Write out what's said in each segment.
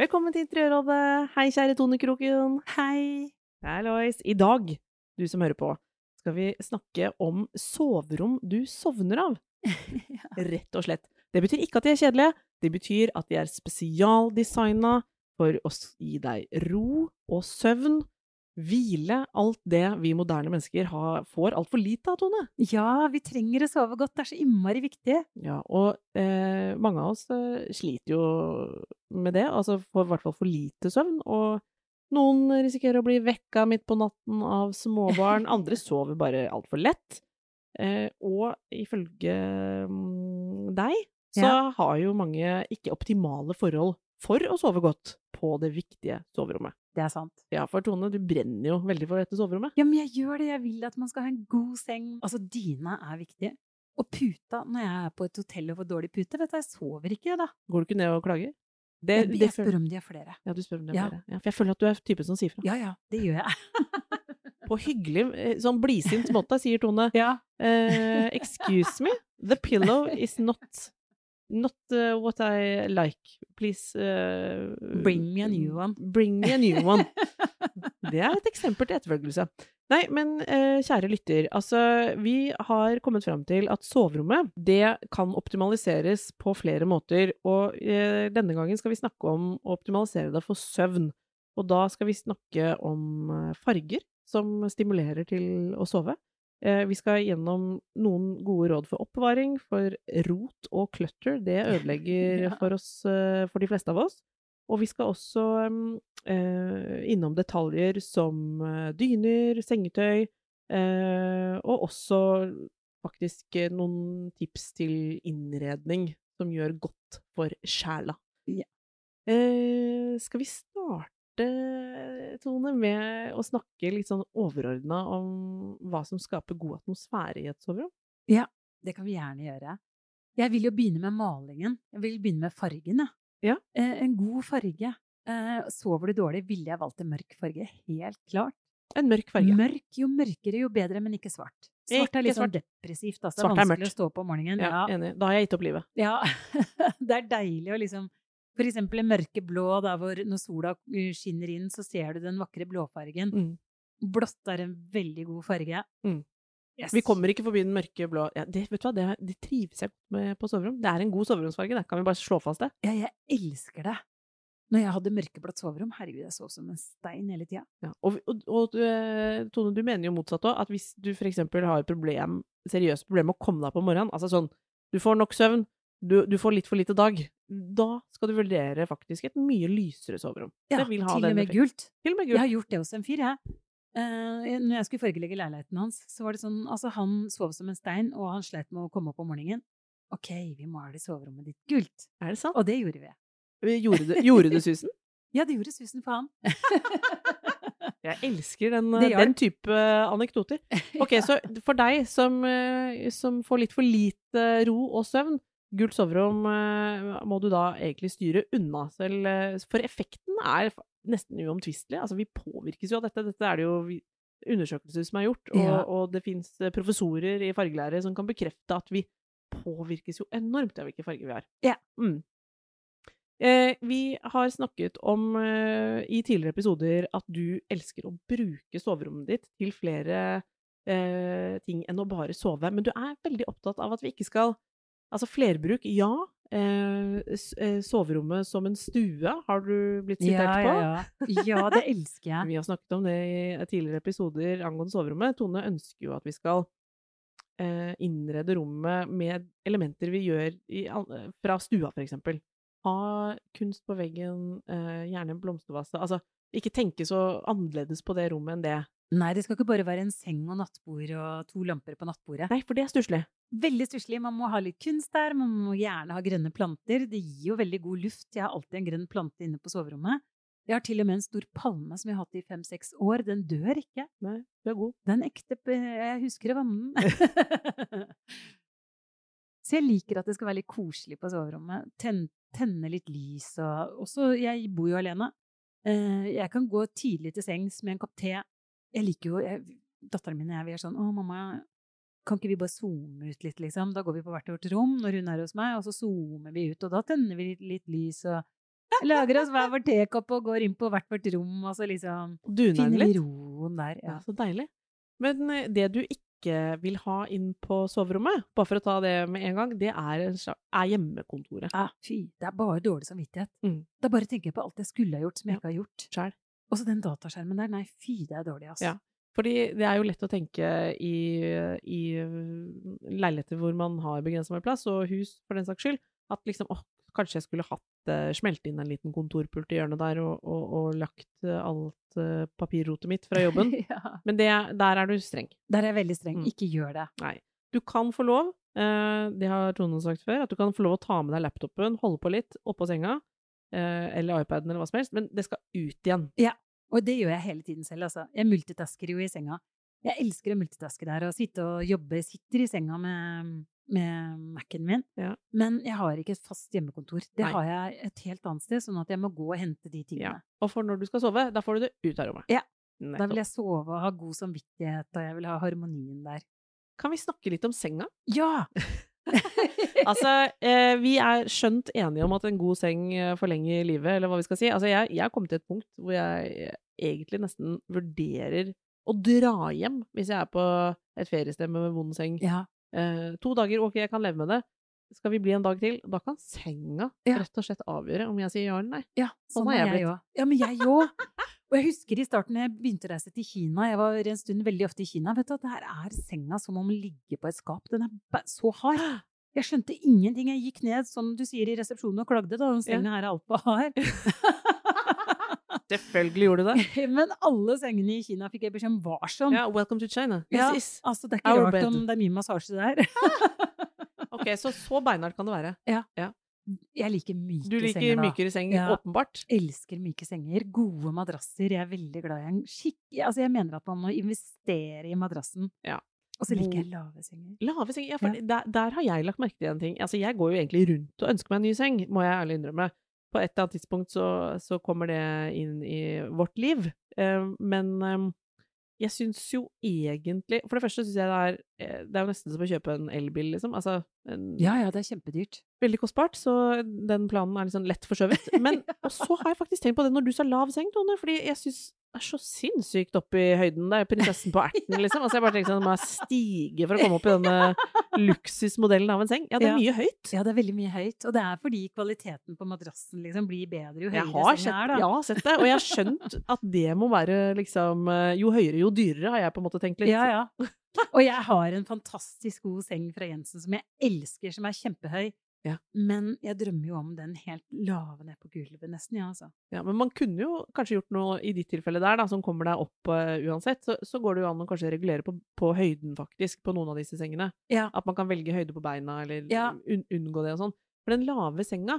Velkommen til Interiørrådet. Hei, kjære Tone Kroken. Hei. Hallois. I dag, du som hører på, skal vi snakke om soverom du sovner av. Rett og slett. Det betyr ikke at de er kjedelige, det betyr at de er spesialdesigna for å gi deg ro og søvn, hvile, alt det vi moderne mennesker har, får altfor lite av, Tone. Ja, vi trenger å sove godt. Det er så innmari viktig. Ja, og eh, mange av oss eh, sliter jo med det, altså får i hvert fall for lite søvn, og noen risikerer å bli vekka midt på natten av småbarn, andre sover bare altfor lett. Eh, og ifølge mm, deg, så Ja. har jo mange ikke optimale forhold for å sove godt på det viktige soverommet. Det er sant. Ja, for Tone, du brenner jo veldig for dette soverommet. Ja, men jeg gjør det. Jeg vil at man skal ha en god seng. Altså, dyna er viktig. Og puta, når jeg er på et hotell og får dårlig pute, vet du, jeg sover ikke da. Går du ikke ned og klager? Det, Jeg, det jeg spør om de er flere. Ja, du spør om det Ja. flere. Ja, for jeg føler at du er typen som sier fra. Ja, ja, det gjør jeg. På hyggelig, eh, sånn blidsint måte, sier Tone. Ja. Eh, excuse me, the pillow is not Not uh, what I like. Please uh, Bring me a new one. Bring me a new one. Det er et eksempel til etterfølgelse. Nei, men uh, kjære lytter, altså vi har kommet fram til at soverommet det kan optimaliseres på flere måter, og eh, denne gangen skal vi snakke om å optimalisere det for søvn. Og da skal vi snakke om eh, farger som stimulerer til å sove. Eh, vi skal gjennom noen gode råd for oppbevaring, for rot og clutter. Det ødelegger Ja. for oss, eh, for de fleste av oss. Og vi skal også mm, eh, innom detaljer som eh, dyner, sengetøy, eh, og også faktisk noen tips til innredning som gjør godt for sjela. Ja. Eh, skal vi starte, Tone, med å snakke litt sånn overordna om hva som skaper god atmosfære i et soverom? Det kan vi gjerne gjøre. Jeg vil jo begynne med malingen. Jeg vil begynne med fargen, jeg. Ja. Eh, en god farge. Eh, sover du dårlig, ville jeg valgt en mørk farge. Helt klart. En mørk farge. Mørk, jo mørkere, jo bedre, men ikke svart. Svart er litt sånn depressivt. Altså. Svart er Vanskelig mørkt. å stå opp om morgenen. Ja, Ja. enig. Da har jeg gitt opp livet. ja. det er deilig å liksom For eksempel en mørke blå, da hvor når sola uh, skinner inn, så ser du den vakre blåfargen. Mm. Blått er en veldig god farge. Mm. Yes. Vi kommer ikke forbi den mørke blå ja, det, Vet du hva, det, det trives jeg med på soverom. Det er en god soveromsfarge, det. Kan vi bare slå fast det? Ja, jeg elsker det. Når jeg hadde mørkeblått soverom, herregud, jeg sov som en stein hele tida. Ja. Og, og, og eh, Tone, du mener jo motsatt òg, at hvis du for eksempel har et problem, seriøst problem med å komme deg på morgenen, altså sånn du får nok søvn, du, du får litt for lite dag, da skal du vurdere faktisk et mye lysere soverom. Ja, det vil ha til og med gult. Til og med Jeg har gjort det hos en fyr, jeg. Uh, når jeg skulle fargelegge leiligheten hans, så var det sånn Altså, han sov som en stein, og han slet med å komme opp om morgenen. Ok, vi maler soverommet ditt gult. Er det sant? Og det gjorde vi. Gjorde det, gjorde det susen? Ja, det gjorde susen for han. Jeg elsker den, den type anekdoter. Ok, så for deg som, eh, som får litt for lite ro og søvn, gult soverom eh, må du da egentlig styre unna selv, eh, for effekten er nesten uomtvistelig. Altså, vi påvirkes jo av dette. Dette er det jo undersøkelser som er gjort, og, Ja. og det fins professorer i fargelære som kan bekrefte at vi påvirkes jo enormt av hvilke farger vi har. Ja. Mm. Eh, vi har snakket om eh, i tidligere episoder at du elsker å bruke soverommet ditt til flere eh, ting enn å bare sove, men du er veldig opptatt av at vi ikke skal Altså flerbruk, ja. Eh, eh, soverommet som en stue har du blitt sitert Ja, på. ja, ja. ja, det elsker jeg. Vi har snakket om det i tidligere episoder angående soverommet. Tone ønsker jo at vi skal eh, innrede rommet med elementer vi gjør i, fra stua, eksempel. Ha kunst på veggen, eh, gjerne en blomstervase. Altså, ikke tenke så annerledes på det rommet enn det Nei, det skal ikke bare være en seng og nattbord og to lamper på nattbordet. Nei, for det er stusslig. Veldig stusslig. Man må ha litt kunst der, man må gjerne ha grønne planter. Det gir jo veldig god luft. Jeg har alltid en grønn plante inne på soverommet. Jeg har til og med en stor palme som jeg har hatt i fem-seks år. Den dør ikke. Nei, du er god. Den ekte Jeg husker å vanne. Så jeg liker at det skal være litt koselig på soverommet. Ten, tenne litt lys og Også Jeg bor jo alene. Eh, jeg kan gå tidlig til sengs med en kopp te. Jeg liker jo jeg, Datteren min og jeg vi er sånn Å, mamma, kan ikke vi bare zoome ut litt, liksom? Da går vi på hvert vårt rom når hun er hos meg, og så zoomer vi ut. Og da tenner vi litt, litt lys og lager oss hver vår tekopp og går inn på hvert vårt rom, og så liksom Duner finner vi roen der. Ja, Ja. så deilig. Men eh, det du ikke vil ha inn på soverommet, bare for å ta det med en gang, det er, er hjemmekontoret. Ah, fy, det er bare dårlig samvittighet. Mm. Da bare tenker jeg på alt jeg skulle ha gjort som jeg Ja. ikke har gjort. Sjæl. Og så den dataskjermen der, nei fy, det er dårlig, altså. Ja. Fordi det er jo lett å tenke i, i øh, leiligheter hvor man har begrensa med plass, og hus for den saks skyld, at liksom åh, kanskje jeg skulle hatt uh, smelt inn en liten kontorpult i hjørnet der og, og, og lagt eh, alt uh, papirrotet mitt fra jobben. ja. Men det, der er du streng. Der er jeg veldig streng. Mm. Ikke gjør det. Nei. Du kan få lov, det har Tone sagt før, at du kan få lov å ta med deg laptopen, holde på litt oppå senga, eller iPaden eller hva som helst, men det skal ut igjen. Ja, Og det gjør jeg hele tiden selv, altså. Jeg multitasker jo i senga. Jeg elsker å multitaske der og sitte og jobbe. Jeg sitter i senga med, med Mac-en min, Ja. men jeg har ikke et fast hjemmekontor. Det Nei. har jeg et helt annet sted, sånn at jeg må gå og hente de Ja. tingene. Og for når du skal sove, da får du det ut av rommet. Ja. Da vil jeg sove og ha god samvittighet, og jeg vil ha harmonien der. Kan vi snakke litt om senga? Ja! Altså, eh, vi er skjønt enige om at en god seng eh, forlenger livet, eller hva vi skal si. Altså, jeg, jeg er kommet til et punkt hvor jeg eh, egentlig nesten vurderer å dra hjem hvis jeg er på et feriested med vond seng. ja. Eh, to dager, ok, jeg kan leve med det. Skal vi bli en dag til? Da kan senga Ja. rett og slett avgjøre om jeg sier ja eller nei. Ja, Sånn sånn har er jeg jeg òg. Ja, men jeg òg. Og jeg husker i starten jeg begynte å reise til Kina, jeg var en stund veldig ofte i Kina, vet du at der er senga som om å ligge på et skap. Den er så hard. Jeg skjønte ingenting. Jeg gikk ned, som du sier, i resepsjonen og klagde, da. Den senga her er altfor hard. Selvfølgelig gjorde du det. Men alle sengene i Kina fikk jeg beskjed om var sånn. Ja, welcome to China. This Ja, is Altså, det er ikke rart bed. om det er mye massasje der. Ok, så så beinhardt kan det være. Jeg liker myke Du liker senger, mykere seng, Ja. åpenbart. elsker myke senger. Gode madrasser. Jeg er veldig glad i en skikk... Altså, jeg mener at man må investere i madrassen. Ja. Og så liker jeg lave senger. Lave senger, ja, for Ja. Der, der har jeg lagt merke til en ting. Altså, jeg går jo egentlig rundt og ønsker meg en ny seng, må jeg ærlig innrømme. På et eller annet tidspunkt så, så kommer det inn i vårt liv. Uh, men um, jeg syns jo egentlig For det første syns jeg det er Det er jo nesten som å kjøpe en elbil, liksom. Altså en, Ja, ja, det er kjempedyrt. veldig kostbart, så den planen er sånn lett forskjøvet. Men og så har jeg faktisk tenkt på det når du sa lav seng, Tone, fordi jeg syns det er så sinnssykt opp i høyden. Det er prinsessen på erten, liksom. Altså jeg bare tenker sånn, må jeg stige for å komme opp i denne luksusmodellen av en seng? Ja, det er Ja. mye høyt. Ja, det er veldig mye høyt. Og det er fordi kvaliteten på madrassen liksom blir bedre jo høyere har senga er, da. ja, har sett det, og jeg har skjønt at det må være liksom eh, Jo høyere, jo dyrere, har jeg på en måte tenkt litt. Ja, ja. Og jeg har en fantastisk god seng fra Jensen som jeg elsker, som er kjempehøy. Ja. Men jeg drømmer jo om den helt lave ned på gulvet, nesten, ja, altså. Ja, men man kunne jo kanskje gjort noe i ditt tilfelle der, da, som kommer deg opp uh, uansett. Så, så går det jo an å kanskje regulere på, på høyden, faktisk, på noen av disse sengene. Ja. At man kan velge høyde på beina, eller Ja. un unngå det og sånn. For den lave senga,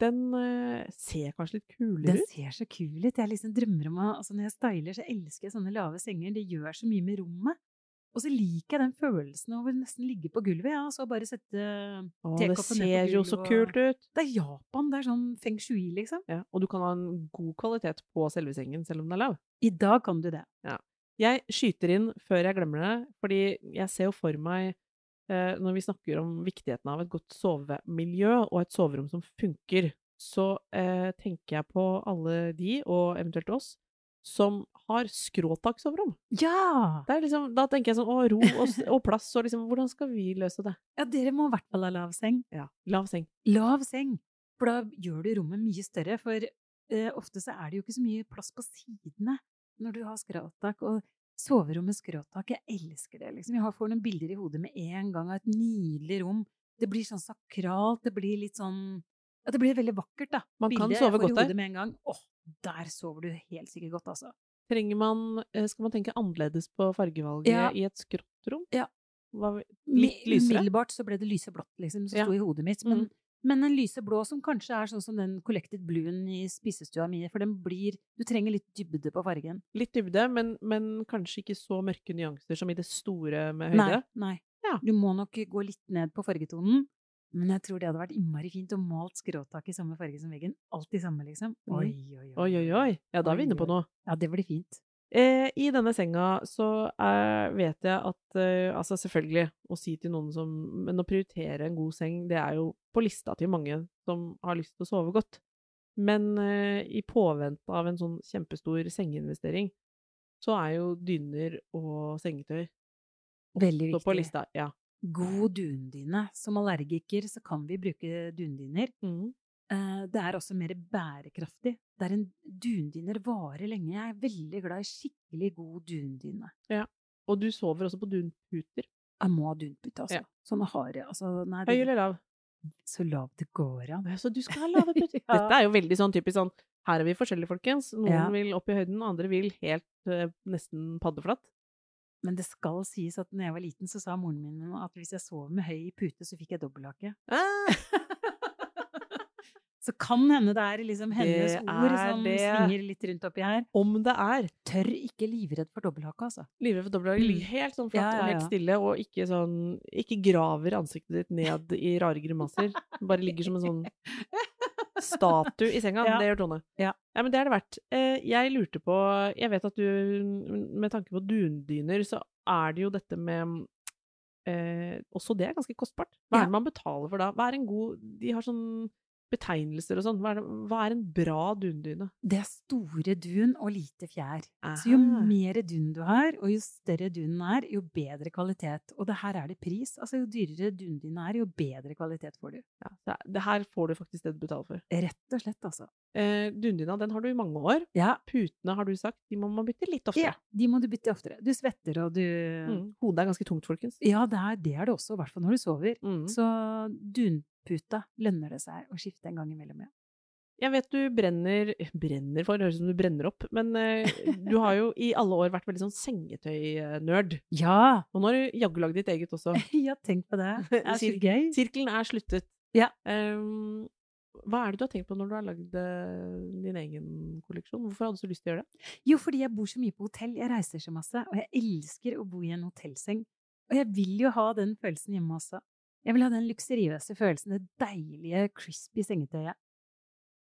den uh, ser kanskje litt kulere ut? Den ser så kul ut. Jeg liksom drømmer om å altså Når jeg styler, så elsker jeg sånne lave senger. Det gjør så mye med rommet. Og så liker jeg den følelsen av å nesten ligge på gulvet, ja, og så bare sette det tekoppen ned på ser jo så kult ut! Det er Japan, det er sånn feng shui, liksom. Ja, og du kan ha en god kvalitet på selve sengen, selv om den er lav. I dag kan du det. Ja. Jeg skyter inn før jeg glemmer det, fordi jeg ser jo for meg eh, når vi snakker om viktigheten av et godt sovemiljø og et soverom som funker, så eh, tenker jeg på alle de, og eventuelt oss, som har skråtaksoverom. Ja! Det er liksom, da tenker jeg sånn å, ro og, og plass, og liksom hvordan skal vi løse det? Ja, dere må i hvert fall ha lav seng. Ja, lav seng. Lav seng, for da gjør du rommet mye større, for uh, ofte så er det jo ikke så mye plass på sidene når du har skråtak, og soverommet skråtak, jeg elsker det, liksom. Jeg får noen bilder i hodet med en gang av et nydelig rom. Det blir sånn sakralt, det blir litt sånn Ja, det blir veldig vakkert, da. Man kan sove godt der. med en gang. Åh, der sover du helt sikkert godt, altså. Man eh, Skal man tenke annerledes på fargevalget Ja. i et skrått rom? Ja. Litt lysere? Umiddelbart så ble det lyseblått, liksom, som Ja. sto i hodet mitt. Men, Mm. men en lyseblå som kanskje er sånn som den collected bluen i spisestua mi, for den blir Du trenger litt dybde på fargen. Litt dybde, men, men kanskje ikke så mørke nyanser som i det store med Nei. høyde? nei. Ja. Du må nok gå litt ned på fargetonen. Men jeg tror det hadde vært innmari fint å malt skråtak i samme farge som veggen. Alltid samme, liksom. Mm. Oi, oi, Oi, oi, oi. Ja, da er vi inne på noe. Ja, det blir fint. Eh, I denne senga så er, vet jeg at eh, Altså, selvfølgelig, å si til noen som Men å prioritere en god seng, det er jo på lista til mange som har lyst til å sove godt. Men eh, i påvente av en sånn kjempestor sengeinvestering, så er jo dyner og sengetøy Veldig viktig. på lista. Ja. God dundyne. Som allergiker så kan vi bruke dundyner. Mm. Eh, Det er også mer bærekraftig. Det er en dundyner varer lenge. Jeg er veldig glad i skikkelig god dundyne. Og du sover også på dunputer. Jeg må ha dunpute, altså. Ja. Sånne harde. Altså, nei, Høy det, eller lav? så lav det går an. Ja, Så du skal ha lave puter. Ja. Dette er jo veldig sånn typisk sånn Her er vi forskjellige, folkens. Noen Ja. vil opp i høyden, andre vil helt eh, nesten paddeflatt. Men det skal sies at når jeg var liten, så sa moren min at hvis jeg sov med høy pute, så fikk jeg dobbelthake. Ah, Så kan hende det er liksom hennes Det ord er som det. svinger litt rundt oppi her. om det er Tør ikke livredd for dobbelthake, altså. livredd for dobbelthake, ligg helt sånn flatt Ja, ja, og helt stille, og ikke sånn Ikke graver ansiktet ditt ned i rare grimaser. Bare ligger som en sånn statue i senga. Ja. Det gjør Tone. Ja. men det er det verdt. Eh, Jeg lurte på Jeg vet at du Med tanke på dundyner, så er det jo dette med eh, Også det er ganske kostbart. Hva er det man betaler for da? Hva er en god De har sånn betegnelser og sånn. Hva, hva er en bra dundyne? Det er store dun og lite fjær. Så jo mer dun du har, og jo større dunen er, jo bedre kvalitet. Og det her er det pris. Altså, jo dyrere dundyne er, jo bedre kvalitet får du. Ja, det her får du faktisk det du betaler for. Rett og slett, altså. Eh, Dundyna den har du i mange år. Ja, Putene har du sagt, de må man bytte litt oftere. ja, de må du bytte oftere. Du svetter, og du Mm. Hodet er ganske tungt, folkens. Ja, det er det, er det også, i hvert fall når du sover. Mm. Så dunputa lønner det seg å skifte en gang imellom, ja. Jeg vet du brenner Brenner for, det høres ut som du brenner opp, men eh, du har jo i alle år vært veldig sånn sengetøy-nerd. Ja! Og nå har du jaggu lagd ditt eget også. Ja, tenk på det. Det er så gøy. Sirkelen er sluttet. Ja. Um, hva er det du har tenkt på når du har lagd eh, din egen kolleksjon? Hvorfor hadde du så lyst til å gjøre det? Jo, fordi jeg bor så mye på hotell. Jeg reiser så masse, og jeg elsker å bo i en hotellseng. Og jeg vil jo ha den følelsen hjemme også. Jeg vil ha den luksuriøse følelsen, det deilige, crispy sengetøyet.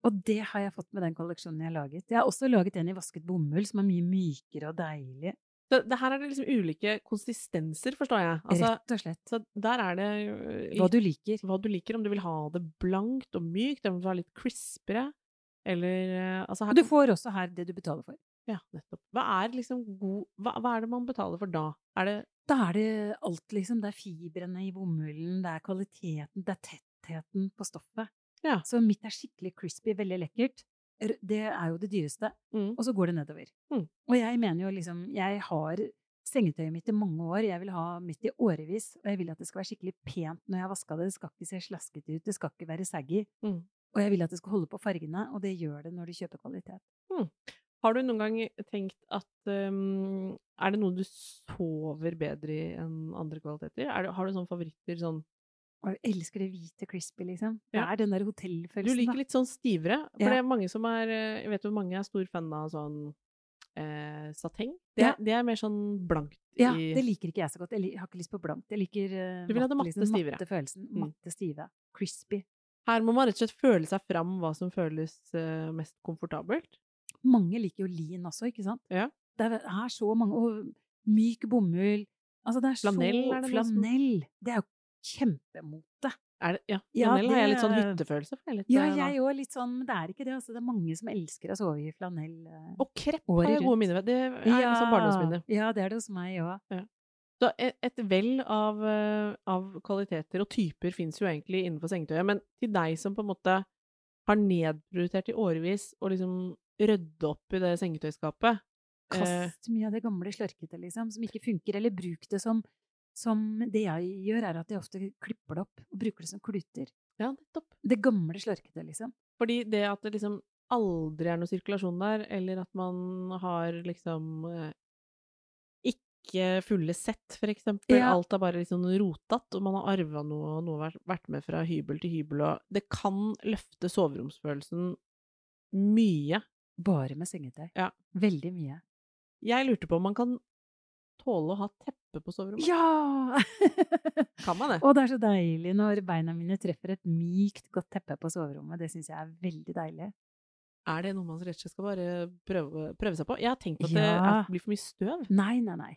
Og det har jeg fått med den kolleksjonen jeg har laget. Jeg har også laget en i vasket bomull, som er mye mykere og deilig. Så det her er det liksom ulike konsistenser, forstår jeg. Altså, Rett og slett. så der er det litt, Hva du liker. hva du liker, om du vil ha det blankt og mykt, om du vil ha litt crispere, eller eh, altså her du får også her det du betaler for. Ja, nettopp. Hva er liksom god hva, hva er det man betaler for da? Er det Da er det alt, liksom. Det er fibrene i bomullen, det er kvaliteten, det er tettheten på stoffet. Ja. Så mitt er skikkelig crispy, veldig lekkert. Det er jo det dyreste. mm, Og så går det nedover. Mm. Og jeg mener jo liksom Jeg har sengetøyet mitt i mange år. Jeg vil ha mitt i årevis. Og jeg vil at det skal være skikkelig pent når jeg har vaska det. Det skal ikke se slaskete ut. Det skal ikke være saggy. mm. Og jeg vil at det skal holde på fargene, og det gjør det når du kjøper kvalitet. Har du noen gang tenkt at um, Er det noe du sover bedre i enn andre kvaliteter? Er det, har du sånne favoritter sånn Og jeg elsker det hvite crispy, liksom. Det Ja. er den der hotellfølelsen. Du liker litt sånn stivere? For Ja. det er mange som er eh, Jeg vet jo mange er stor fan av sånn eh, sateng. Det, Ja. det er mer sånn blankt Ja, det liker ikke jeg så godt. Jeg har ikke lyst på blankt. Jeg liker eh, Du vil ha det matte, liksom, stivere. matte følelsen. Mm. Matte, stive. Crispy. Her må man rett og slett føle seg fram hva som føles eh, mest komfortabelt. Mange liker jo lin også, ikke sant? Ja. Det er, så mange Og myk bomull. Altså, det er Flanell så er det noe Flanell! Det er jo kjempemote. Er det, ja, Ja, det, har jeg litt sånn hyttefølelse for. Litt, Ja, eh, jeg òg, litt sånn, men det er ikke det. Altså, det er mange som elsker å sove i flanell. eh, Og krepp har jeg gode minner ved. Det er liksom barndomsminne. Ja, det er det hos meg òg. Så et, et vell av, eh, av kvaliteter og typer fins jo egentlig innenfor sengetøyet, men til deg som på en måte har nedprioritert i årevis å liksom rydde opp i det sengetøyskapet Kast mye av det gamle slørkete, liksom, som ikke funker. Eller bruk det som, som Det jeg gjør, er at jeg ofte klipper det opp og bruker det som kluter. Ja, nettopp. Det gamle slørkete, liksom. Fordi det at det liksom aldri er noe sirkulasjon der, eller at man har liksom eh, ikke fulle sett, for eksempel. Ja. Alt er bare liksom rotete, og man har arva noe, og noe har vært med fra hybel til hybel, og det kan løfte soveromsfølelsen mye. Bare med sengetøy. Ja. Veldig mye. Jeg lurte på om man kan tåle å ha teppe på soverommet. Ja! Kan man det? Og det er så deilig når beina mine treffer et mykt, godt teppe på soverommet. Det syns jeg er veldig deilig. Er det noe man rett og slett skal bare prøve, prøve seg på? Jeg har tenkt at det Ja. det blir for mye støv. Nei, nei, nei.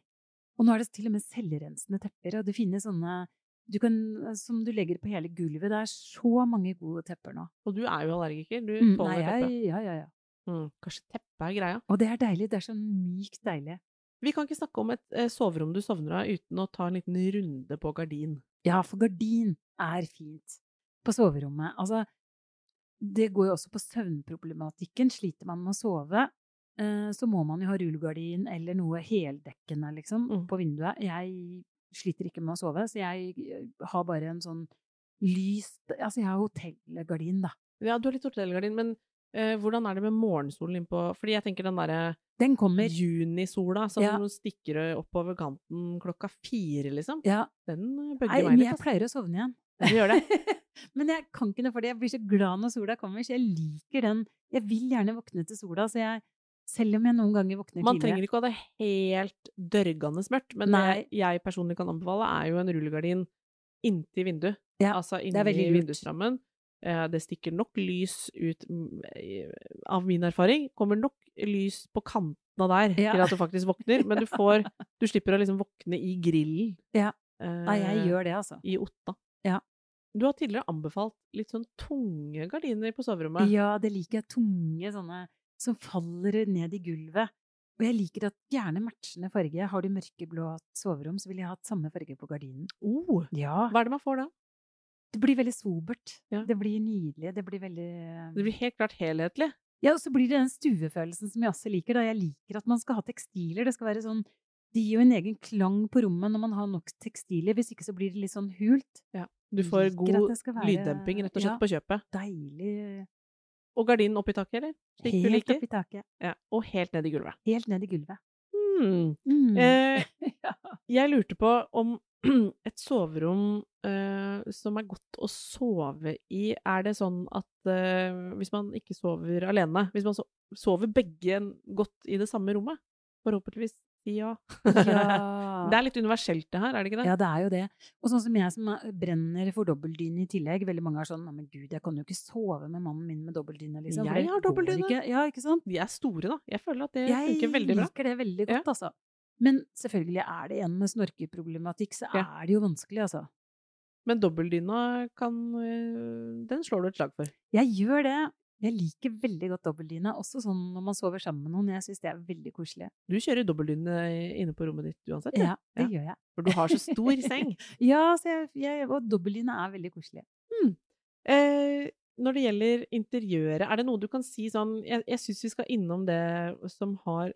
Og nå er det til og med selvrensende tepper, og det finnes sånne du kan, som du legger på hele gulvet. Det er så mange gode tepper nå. Og du er jo allergiker. Du Mm, tåler nei, teppe. ja, ja, ja. Mm, kanskje teppe er greia. Og det er deilig. Det er så mykt deilig. Vi kan ikke snakke om et eh, soverom du sovner av uten å ta en liten runde på gardin. Ja, for gardin er fint på soverommet. Altså, det går jo også på søvnproblematikken. Sliter man med å sove, eh, så må man jo ha rullegardin eller noe heldekkende, liksom, Mm. på vinduet. Jeg sliter ikke med å sove, så jeg eh, har bare en sånn lyst Altså, jeg har hotellgardin, da. Ja, du har litt hotellgardin, men eh, hvordan er det med morgensolen innpå Fordi jeg tenker den derre Den kommer. junisola som Ja. stikker oppover kanten klokka fire, liksom. Ja. Den eh, bøgger meg men litt. jeg altså. pleier å sovne igjen. Du gjør det? men jeg kan ikke noe for det. Jeg blir så glad når sola kommer, så jeg liker den. Jeg vil gjerne våkne til sola, så jeg Selv om jeg noen ganger våkner tidligere. Man trenger ikke å ha det helt dørgende mørkt, men Nei. det jeg personlig kan anbefale, er jo en rullegardin inntil vinduet. Ja, altså inni vindusrammen. Eh, Det stikker nok lys ut, av min erfaring, kommer nok lys på kantene der Ja. til at du faktisk våkner, men du får Du slipper å liksom våkne i grillen. Ja. eh, Nei, jeg gjør det, altså. I Otta. Ja. Du har tidligere anbefalt litt sånn tunge gardiner på soverommet. Ja, det liker jeg. Tunge sånne som faller ned i gulvet. Og jeg liker at gjerne matchende farge. Har du mørkeblå soverom, så vil jeg ha samme farge på gardinen. Oh, Ja. hva er det man får da? Det blir veldig sobert. Ja. Det blir nydelig. Det blir veldig Det blir helt klart helhetlig. Ja, og så blir det den stuefølelsen som jeg også liker. Da. Jeg liker at man skal ha tekstiler. Det skal være sånn Det gir jo en egen klang på rommet når man har nok tekstiler. Hvis ikke så blir det litt sånn hult. Du får god være- lyddemping, rett og slett, ja. på kjøpet. Deilig. Og gardinen oppi taket, eller? Slik du Helt opp oppi taket. Ja. Og helt ned i gulvet. Helt ned i gulvet. Hmm. Mm. Eh, jeg lurte på om et soverom eh, som er godt å sove i, er det sånn at eh, hvis man ikke sover alene Hvis man sover begge godt i det samme rommet? Forhåpentligvis ja. Ja. Det er litt universelt det her, er det ikke det? Ja, det er jo det. Og sånn som jeg som er- brenner for dobbeltdyne i tillegg. Veldig mange er sånn men gud, jeg kan jo ikke sove med mannen min med dobbeltdyne', liksom. Jeg har dobbeltdyne. ikke. Ja, ikke sant? De er store, da. Jeg føler at det Jeg funker veldig bra. Jeg liker det veldig Ja. godt, altså. Men selvfølgelig er det en med snorkeproblematikk, så Ja. er det jo vanskelig, altså. Men dobbeltdyna kan øh, Den slår du et slag for. Jeg gjør det. Jeg liker veldig godt dobbeltdyne, også sånn når man sover sammen med noen. Jeg syns det er veldig koselig. Du kjører dobbeltdyne inne på rommet ditt uansett, Ja, det Ja. gjør jeg. for du har så stor seng. Ja, så jeg, jeg, og dobbeltdyne er veldig koselig. Eh, når det gjelder interiøret, er det noe du kan si sånn Jeg, jeg syns vi skal innom det som har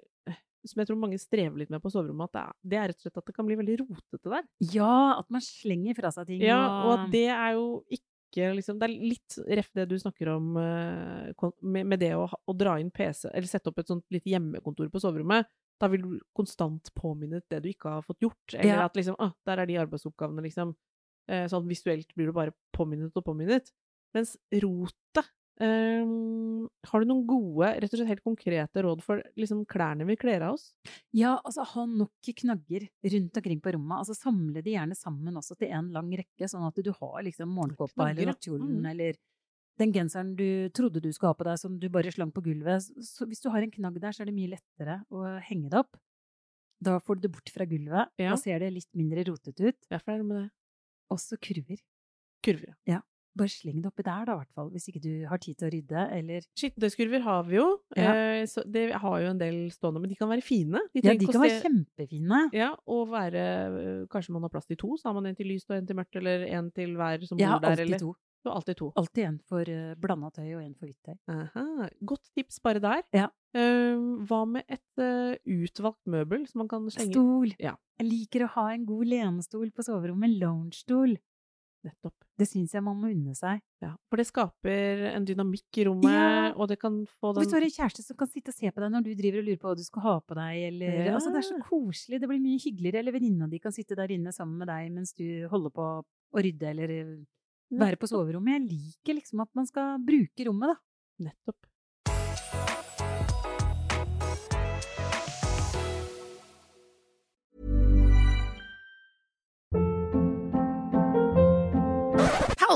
som jeg tror mange strever litt med på soverommet, at det det er rett og slett at det kan bli veldig rotete der. Ja, at man slenger fra seg ting. Ja, og at det er jo ikke liksom Det er litt ref det du snakker om eh, med, med det å, å dra inn PC, eller sette opp et sånt lite hjemmekontor på soverommet. Da vil du konstant påminnet det du ikke har fått gjort. Eller Ja. at liksom ah, der er de arbeidsoppgavene, liksom. Eh, sånn visuelt blir du bare påminnet og påminnet. Mens rotet eh, Har du noen gode, rett og slett helt konkrete råd for liksom klærne vi kler av oss? Ja, altså ha nok knagger rundt omkring på rommet. Altså samle de gjerne sammen også til en lang rekke, sånn at du har liksom morgenkåpa eller nattkjolen Mm. eller den genseren du trodde du skulle ha på deg som du bare slang på gulvet. Så hvis du har en knagg der, så er det mye lettere å henge det opp. Da får du det bort fra gulvet. Ja. Da ser det litt mindre rotete ut. Derfor er det med det. Også kurver. Kurver. ja. Bare sleng det oppi der, da, i hvert fall. Hvis ikke du har tid til å rydde, eller Skittentøyskurver har vi jo. Ja. Eh, så det har jo en del stående, men de kan være fine. Ja, de kan være kjempefine. Ja, og være øh, Kanskje man har plass til to, så har man en til lyst og en til mørkt, eller en til hver som bor har der, eller to. Så alltid to. Alltid en for uh, blanda tøy og en for hvitt tøy. Aha. Godt tips bare der. Ja. Uh, hva med et uh, utvalgt møbel som man kan slenge Stol. Ja. Jeg liker å ha en god lenestol på soverommet. En loungestol. Nettopp. Det syns jeg man må unne seg. Ja, for det skaper en dynamikk i rommet, Ja. og det kan få den Hvis du har en kjæreste som kan sitte og se på deg når du driver og lurer på hva du skal ha på deg, eller Ja. Altså, det er så koselig. Det blir mye hyggeligere. Eller venninna di kan sitte der inne sammen med deg mens du holder på å rydde eller eh, være på soverommet. Jeg liker liksom at man skal bruke rommet, da. Nettopp.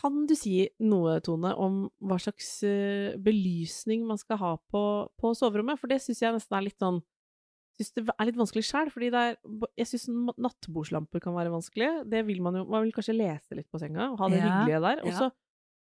Kan du si noe, Tone, om hva slags eh, belysning man skal ha på, på soverommet? For det syns jeg nesten er litt sånn synes det er litt vanskelig sjøl, fordi er Jeg syns nattbordslamper kan være vanskelig. Det vil man jo Man vil kanskje lese litt på senga og ha det Ja, hyggelige der. Og ja. så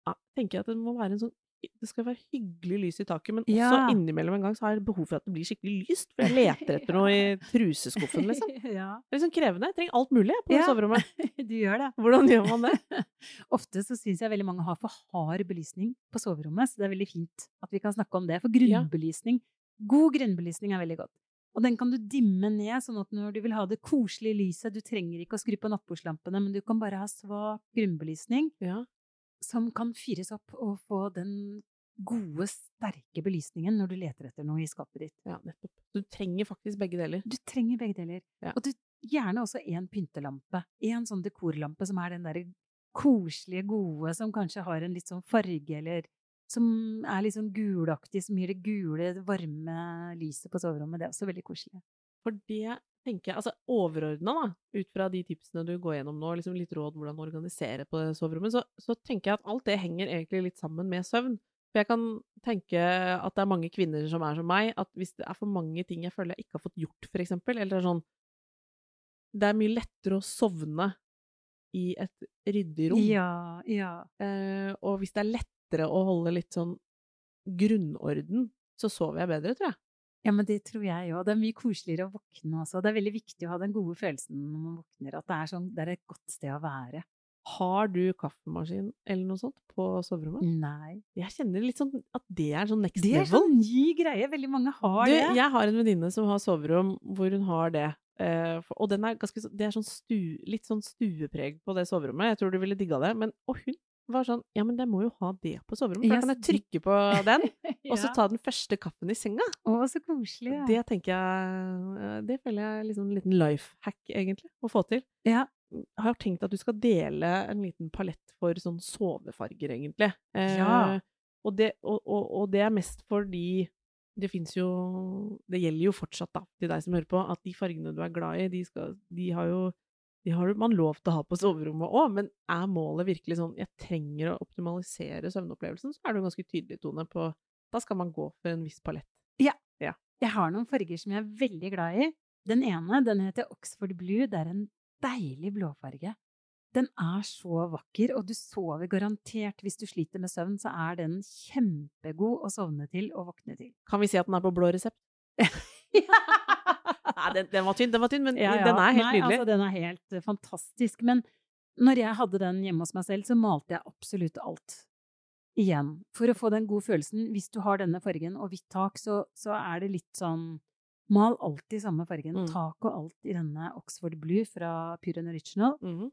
ja, tenker jeg at det må være en sånn det skal være hyggelig lys i taket, men Ja. også innimellom en gang så har jeg behov for at det blir skikkelig lyst. For jeg leter etter noe i truseskuffen, liksom. Det er liksom krevende. Jeg trenger alt mulig på Ja. soverommet. du gjør det. Hvordan gjør man det? Ofte så syns jeg veldig mange har for hard belysning på soverommet, så det er veldig fint at vi kan snakke om det. For Ja. grunnbelysning, god grunnbelysning er veldig godt. Og den kan du dimme ned, sånn at når du vil ha det koselige lyset Du trenger ikke å skru på nattbordslampene, men du kan bare ha svak grunnbelysning Ja. Som kan fyres opp og få den gode, sterke belysningen når du leter etter noe i skapet ditt. Ja, nettopp. Du trenger faktisk begge deler. Du trenger begge deler. Ja. Og du, gjerne også en pyntelampe. En sånn dekorlampe som er den derre koselige, gode, som kanskje har en litt sånn farge, eller som er litt sånn gulaktig, som gir det gule, varme lyset på soverommet. Det er også veldig koselig. For det tenker jeg, altså overordna da, ut fra de tipsene du går gjennom nå, liksom litt råd hvordan organisere på det soverommet, så, så tenker jeg at alt det henger egentlig litt sammen med søvn. For jeg kan tenke at det er mange kvinner som er som meg, at hvis det er for mange ting jeg føler jeg ikke har fått gjort, for eksempel, eller det er sånn Det er mye lettere å sovne i et ryddig rom. Ja, ja. Eh, og hvis det er lettere å holde litt sånn grunnorden, så sover jeg bedre, tror jeg. Ja, men det tror jeg òg. Det er mye koseligere å våkne også. Det er veldig viktig å ha den gode følelsen når man våkner, at det er, sånn, det er et godt sted å være. Har du kaffemaskin eller noe sånt på soverommet? Nei. Jeg kjenner litt sånn at det er sånn next level. Det er level. sånn ny greie. Veldig mange har Du, det. jeg har en venninne som har soverom hvor hun har det. Uh, og den er ganske, det er sånn stu, litt sånn stuepreg på det soverommet. Jeg tror du ville digga det. Men, og hun var sånn Ja, men jeg må jo ha det på soverommet. For da kan jeg trykke på den, og så ta den første kaffen i senga. Å, så koselig. Ja. Det tenker jeg eh, Det føler jeg er liksom en liten life hack, egentlig, å få til. ja. Jeg har tenkt at du skal dele en liten palett for sånn sovefarger, egentlig. Eh, Ja. og, det, og, og, og det er mest fordi det fins jo Det gjelder jo fortsatt, da, til deg som hører på, at de fargene du er glad i, de, skal, de har jo de har man lov til å ha på soverommet òg, men er målet virkelig sånn jeg trenger å optimalisere søvnopplevelsen, så er det en ganske tydelig, Tone, på Da skal man gå for en viss palett. Ja, Jeg har noen farger som jeg er veldig glad i. Den ene den heter Oxford Blue. Det er en deilig blåfarge. Den er så vakker, og du sover garantert. Hvis du sliter med søvn, så er den kjempegod å sovne til og våkne til. Kan vi si at den er på blå resept? Nei, den, den var tynn, den var tynn, men Ja, ja. den er helt Nei, nydelig. Altså, den er helt eh, fantastisk. Men når jeg hadde den hjemme hos meg selv, så malte jeg absolutt alt igjen. For å få den gode følelsen. Hvis du har denne fargen og hvitt tak, så, så er det litt sånn Mal alltid samme fargen. Mm. Tak og alt i denne Oxford Blue fra Pure and Original. Mm.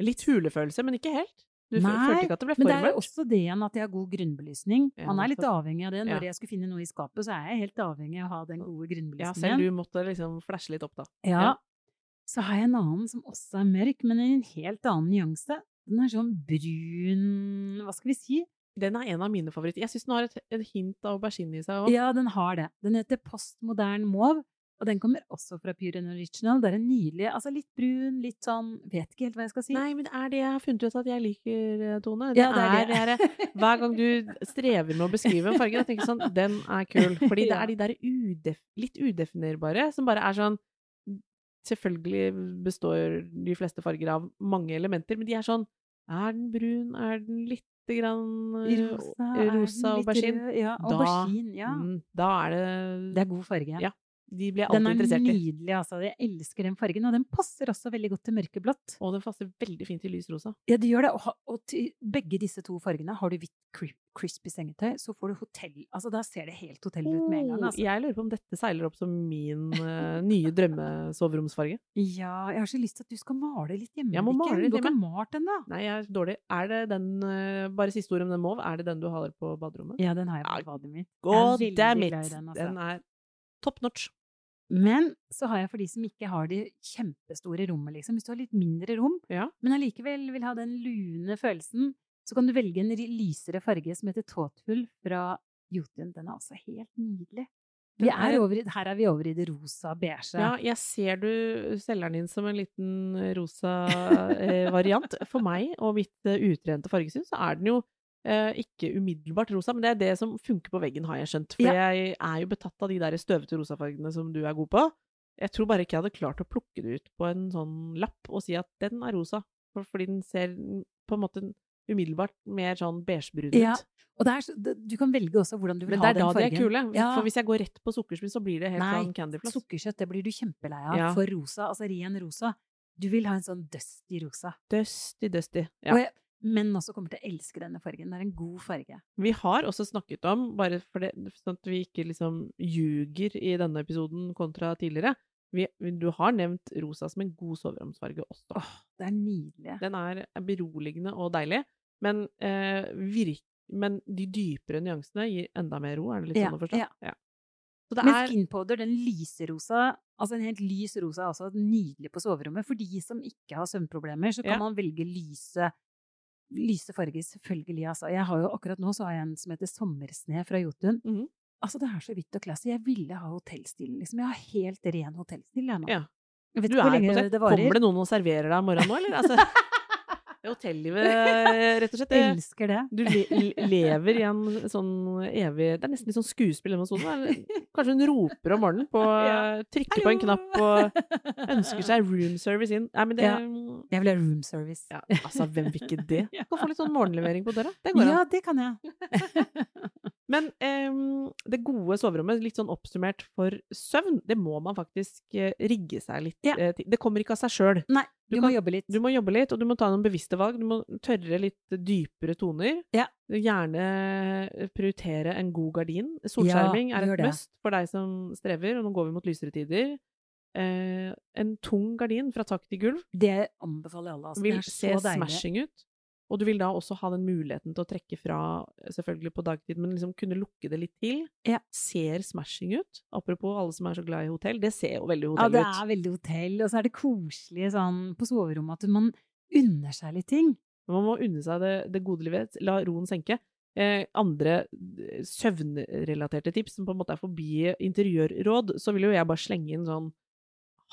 Litt hulefølelse, men ikke helt. Du Nei, følte ikke at det ble Men det er også det igjen at jeg har god grunnbelysning. Man er litt avhengig av det. Når Ja. jeg skulle finne noe i skapet, så er jeg helt avhengig av å ha den gode grunnbelysningen. Ja, selv du måtte liksom flashe litt opp, da. Ja. Ja. Så har jeg en annen som også er mørk, men i en helt annen nyanse. Den er sånn brun Hva skal vi si? Den er en av mine favoritter. Jeg syns den har et, et hint av aubergine i seg òg. Ja, den har det. Den heter Postmodern Mauve, og den kommer også fra Pure and Original. Det er en nydelig Altså litt brun, litt sånn Vet ikke helt hva jeg skal si. Nei, men det er det jeg har funnet ut at jeg liker, eh, Tone. Det, Ja, det er er, det. det er- Hver gang du strever med å beskrive en farge, da tenker jeg sånn Den er kul. Fordi det er de der udef, litt udefinerbare som bare er sånn selvfølgelig består de fleste farger av mange elementer, men de er sånn Er den brun? Er den litt grann eh, Rosa, eh, rosa aubergine? Ja, aubergine, ja. Mm, da er det Det er god farge. Ja, De blir Den alltid er interessert i. nydelig, altså. Jeg elsker den fargen, og den passer også veldig godt til mørkeblått. Og den passer veldig fint i lys rosa. Ja, det gjør det. Og, og til begge disse to fargene, har du hvitt crispy sengetøy, så får du hotell Altså, da ser det helt hotell ut med en gang, Oh, altså. Jeg lurer på om dette seiler opp som min uh, nye drømmesoveromsfarge. Ja, jeg har så lyst til at du skal male litt hjemme, Jeg må male litt litt Du har ikke hjemme. malt den, da? Nei, jeg er dårlig. Er det den uh, Bare siste ord om den mauve. Er det den du har på baderommet? Ja, den har jeg på badet mitt. God damn it! den, altså. Den er top notch. Men så har jeg for de som ikke har det kjempestore rommet, liksom. Hvis du har litt mindre rom, Ja. men allikevel vil ha den lune følelsen, så kan du velge en lysere farge som heter Tåthull fra Jotun. Den er også helt nydelig. Vi er over, i- her er vi over i det rosa beige. Ja, jeg ser du selger den inn som en liten rosa eh, variant. For meg og mitt eh, utrente fargesyn, så er den jo eh, ikke umiddelbart rosa, men det er det som funker på veggen, har jeg skjønt. For Ja. jeg er jo betatt av de der støvete rosafargene som du er god på. Jeg tror bare ikke jeg hadde klart å plukke det ut på en sånn lapp og si at den er rosa, for, fordi den ser på en måte umiddelbart mer sånn beigebrun Ja, ut. Og det er, du kan velge også hvordan du vil Men det ha er den da de er kule. Ja. For hvis jeg går rett på sukkersmil, så blir det helt Nei, sånn candyfloss. Sukkerkjøtt, det blir du kjempelei av. Ja. For rosa, altså ren rosa. Du vil ha en sånn dusty rosa. Dusty, dusty. Ja. Og jeg, menn også kommer til å elske denne fargen. Det er en god farge. Vi har også snakket om, bare for det, sånn at vi ikke liksom ljuger i denne episoden kontra tidligere vi, Du har nevnt rosa som en god soveromsfarge også. Åh, det er nydelig. Den er beroligende og deilig, men, eh, virk, men de dypere nyansene gir enda mer ro, er det litt Ja, sånn å forstå? ja. Så det Men er skinpowder, den lyserosa, altså en helt lys rosa, er også nydelig på soverommet. For de som ikke har søvnproblemer, så kan Ja. man velge lyse, lyse farger, selvfølgelig. Altså. Jeg har jo akkurat nå så har jeg en som heter Sommersne fra Jotun. Mm. Altså, det er så hvitt og classy. Jeg ville ha hotellstilen, liksom. Jeg har helt ren hotellstil, jeg nå. Ja. Jeg vet Du er på det det Kommer det noen og serverer deg om morgenen nå, eller? Altså, hotellivet, rett og slett. Jeg Elsker det. Du le le- lever i en sånn evig Det er nesten litt sånn skuespill hjemme hos Kanskje hun roper om morgenen, på, trykker på en knapp og ønsker seg room service inn. Nei, men det Ja. Jeg vil ha room service. ja, Altså, hvem vil ikke det? Du Kan få litt sånn morgenlevering på døra. Det går an. Ja, det kan jeg. Men um, det gode soverommet, litt sånn oppsummert for søvn, det må man faktisk uh, rigge seg litt Ja. uh, til. Det kommer ikke av seg sjøl. Nei, Du du, kan- må jobbe litt. Du må jobbe litt, og du må ta noen bevisste valg. Du må tørre litt dypere toner. Ja. Gjerne prioritere en god gardin. Solskjerming Ja, er et must for deg som strever, og nå går vi mot lysere tider. Uh, en tung gardin fra tak til gulv Det anbefaler alle. Altså. vil se deilig. smashing ut. Og du vil da også ha den muligheten til å trekke fra, selvfølgelig på dagtid, men liksom kunne lukke det litt til. Ja. Ser smashing ut. Apropos alle som er så glad i hotell, det ser jo veldig hotell ut. Ja, det ut. er veldig hotell, og så er det koselig sånn på soverommet at man unner seg litt ting. Man må unne seg det, det gode livet. La roen senke. Eh, andre eh, søvnrelaterte tips, som på en måte er forbi interiørråd, så vil jo jeg bare slenge inn sånn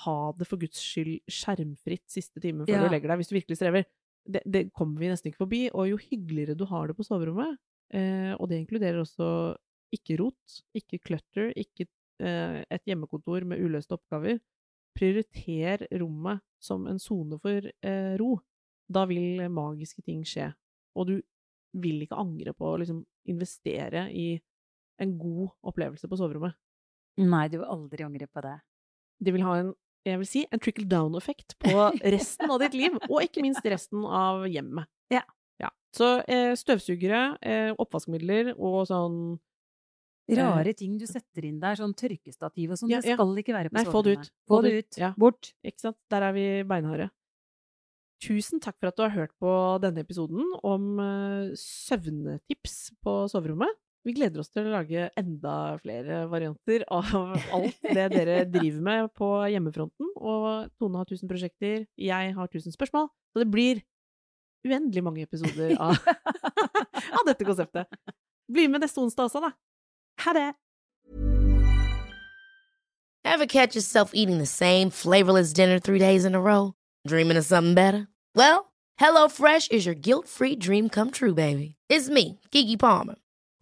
Ha det for guds skyld skjermfritt siste time før Ja. du legger deg, hvis du virkelig strever. Det, det kommer vi nesten ikke forbi. Og jo hyggeligere du har det på soverommet, eh, og det inkluderer også ikke rot, ikke clutter, ikke eh, et hjemmekontor med uløste oppgaver, prioriter rommet som en sone for eh, ro da vil magiske ting skje. Og du vil ikke angre på å liksom investere i en god opplevelse på soverommet. Nei, du vil aldri angre på det. Det vil ha en, jeg vil si, en trickle down-effekt på resten av ditt liv, og ikke minst resten av hjemmet. Ja. Ja. Så eh, støvsugere, eh, oppvaskmidler og sånn Rare ting du setter inn der, sånn tørkestativ og sånn, Ja, det skal ikke være på Nei, få det ut. Få det ut. Ja. Bort. Ikke sant? Der er vi beinharde. Tusen takk for at du har hørt på denne episoden om eh, søvnetips på soverommet. Vi gleder oss til å lage enda flere varianter av alt det dere driver med på hjemmefronten. Og Tone har tusen prosjekter, jeg har tusen spørsmål. Så det blir uendelig mange episoder av, av dette konseptet. Bli med neste onsdag også, da. Ha det! Ever catch yourself eating the same flavorless dinner three days in a row? Dreaming of something better? Well, HelloFresh is your guilt free dream come true, baby. It's me, Kiki Palmer.